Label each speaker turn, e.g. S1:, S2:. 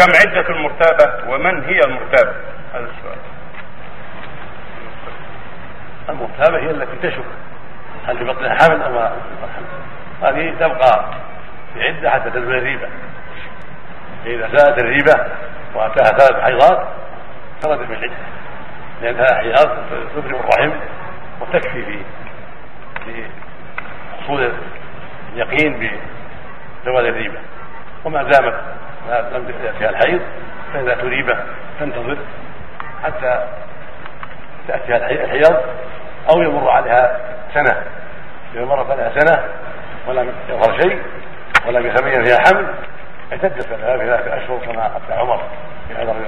S1: كم عدة المرتابة ومن هي المرتابة؟ هذا السؤال.
S2: المرتابة هي التي تشك هل في بطنها حمل أو ما هذه تبقى في عدة حتى تزول الريبة. فإذا زالت الريبة وأتاها ثلاث حيضات خرجت من العدة لأنها حيض تضرب الرحم وتكفي في في حصول اليقين بزوال الريبة. وما دامت لم يأتيها الحيض فإذا تريبه تنتظر حتى تأتيها الحيض أو يمر عليها سنة. إذا مرت عليها سنة ولم يظهر شيء ولم يتبين فيها حمل اعتدت لها ثلاثة أشهر كما أتى عمر في هذا رضي